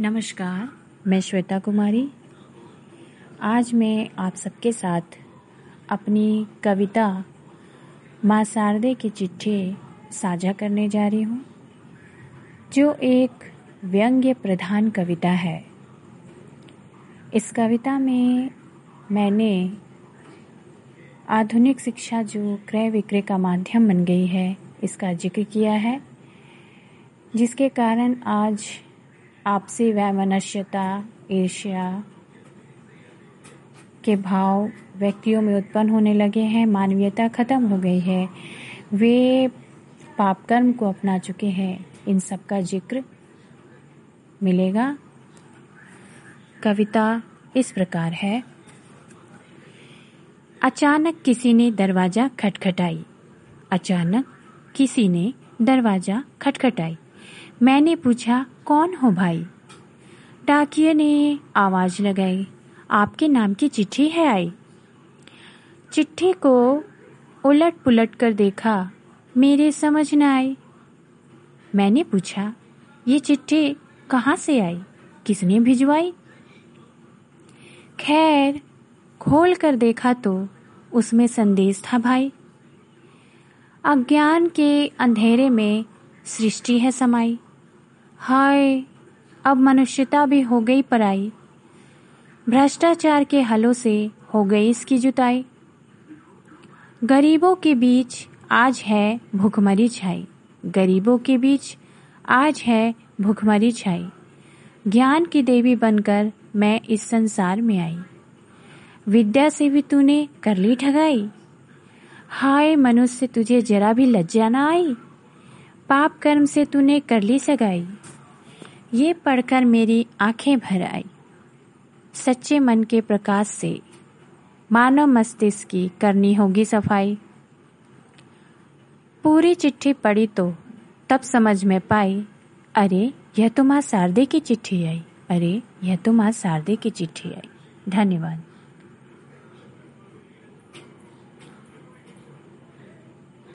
नमस्कार। मैं श्वेता कुमारी। आज मैं आप सबके साथ अपनी कविता माँ शारदे की चिट्ठी साझा करने जा रही हूँ, जो एक व्यंग्य प्रधान कविता है। इस कविता में मैंने आधुनिक शिक्षा जो क्रय विक्रय का माध्यम बन गई है, इसका ज़िक्र किया है, जिसके कारण आज आपसी वैमनस्यता, ईर्ष्या के भाव व्यक्तियों में उत्पन्न होने लगे हैं, मानवीयता खत्म हो गई है। वे पाप कर्म को अपना चुके हैं। इन सब का ज़िक्र मिलेगा। कविता इस प्रकार है। अचानक किसी ने दरवाज़ा खटखटाई। अचानक किसी ने दरवाज़ा खटखटाई। मैंने पूछा, कौन हो भाई? डाकिया ने आवाज़ लगाई, आपके नाम की चिट्ठी है आई? चिट्ठी को उलट पुलट कर देखा, मेरे समझ न आई। मैंने पूछा, ये चिट्ठी कहाँ से आई? किसने भिजवाई? खैर, खोल कर देखा तो उसमें संदेश था, भाई, अज्ञान के अंधेरे में सृष्टि है समाई। हाय, अब मनुष्यता भी हो गई पराई। भ्रष्टाचार के हलों से हो गई इसकी जुताई। गरीबों के बीच आज है भूखमरी छाई। गरीबों के बीच आज है भूखमरी छाई। ज्ञान की देवी बनकर मैं इस संसार में आई। विद्या से भी तूने कर ली ठगाई। हाय, मनुष्य, तुझे जरा भी लज्जा ना आई? पाप कर्म से तूने कर ली सगाई। ये पढ़कर मेरी आँखें भर आई। सच्चे मन के प्रकाश से मानव मस्तिष्क की करनी होगी सफ़ाई। पूरी चिट्ठी पढ़ी तो तब समझ में पाई, अरे, यह तो माँ शारदे की चिट्ठी आई। अरे, यह तो माँ शारदे की चिट्ठी आई। धन्यवाद।